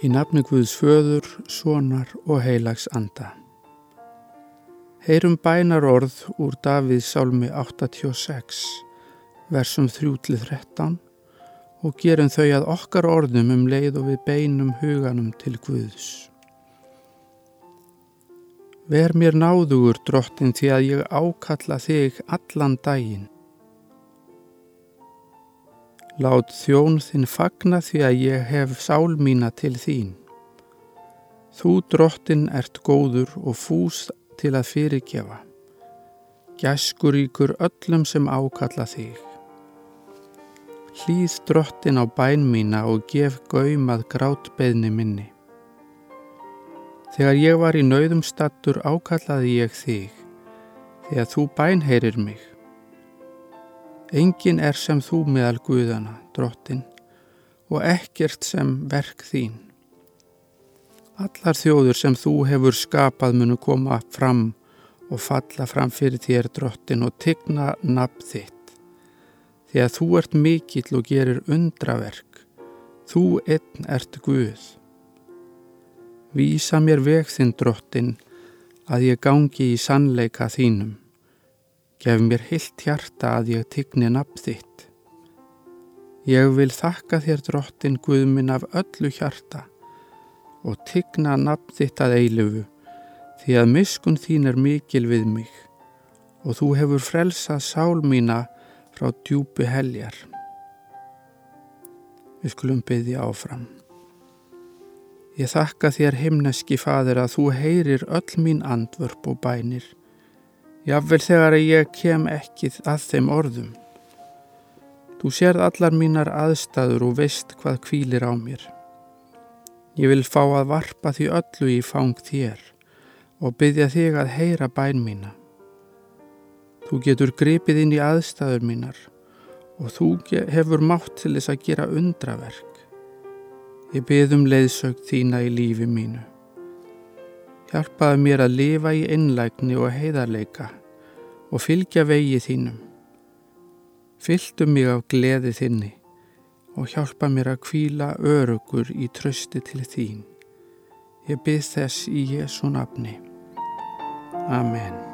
Í nafni Guðs föður, sonar og heilags anda. Heyrum bænar orð úr Davíð sálmi 86, versum 3-13 og gerum þau að okkar orðum um leið og við beinum huganum til Guðs. Ver mér náðugur, drottin, því að ég ákalla þig allan daginn. Lát þjón þinn fagna því að ég hef sál mína til þín. Þú drottin ert góður og fús til að fyrirgefa. Gæskur ykkur öllum sem ákalla þig. Hlýð drottin á bæn mína og gef gaumað grátbeðni minni. Þegar ég var í nauðum stattur ákallaði ég þig, þegar þú bænheirir mig. Engin er sem þú meðal Guðana, drottin, og ekkert sem verk þín. Allar þjóður sem þú hefur skapað munu koma fram og falla fram fyrir þér, drottin, og tigna nafn þitt. Því að þú ert mikill og gerir undraverk, þú einn ert Guð. Vísa mér veg þinn, drottin, að ég gangi í sannleika þínum. Gef mér heilt hjarta að ég tigni nafn þitt. Ég vil þakka þér drottin Guðminn af öllu hjarta og tigna nafn þitt að eilufu því að miskun þín er mikil við mig og þú hefur frelsað sál mína frá djúpi heljar. Við skulum byggja áfram. Ég þakka þér himneski fadir að þú heyrir öll mín andvörp og bænir Jáfnvel þegar ég kem ekki að þeim orðum. Þú sérð allar mínar aðstæður og veist hvað kvílir á mér. Ég vil fá að varpa því öllu í fang þér og byggja þig að heyra bæn mína. Þú getur gripið inn í aðstæður mínar og þú hefur mátt til þess að gera undraverk. Ég byggðum leiðsögt þína í lífi mínu. Hjálpaði mér að lifa í innlægni og heiðarleika og fylgja vegi þínum. Fylltu mig af gleði þinni og hjálpa mér að kvíla örugur í trösti til þín. Ég byrð þess í Jésu nafni. Amen.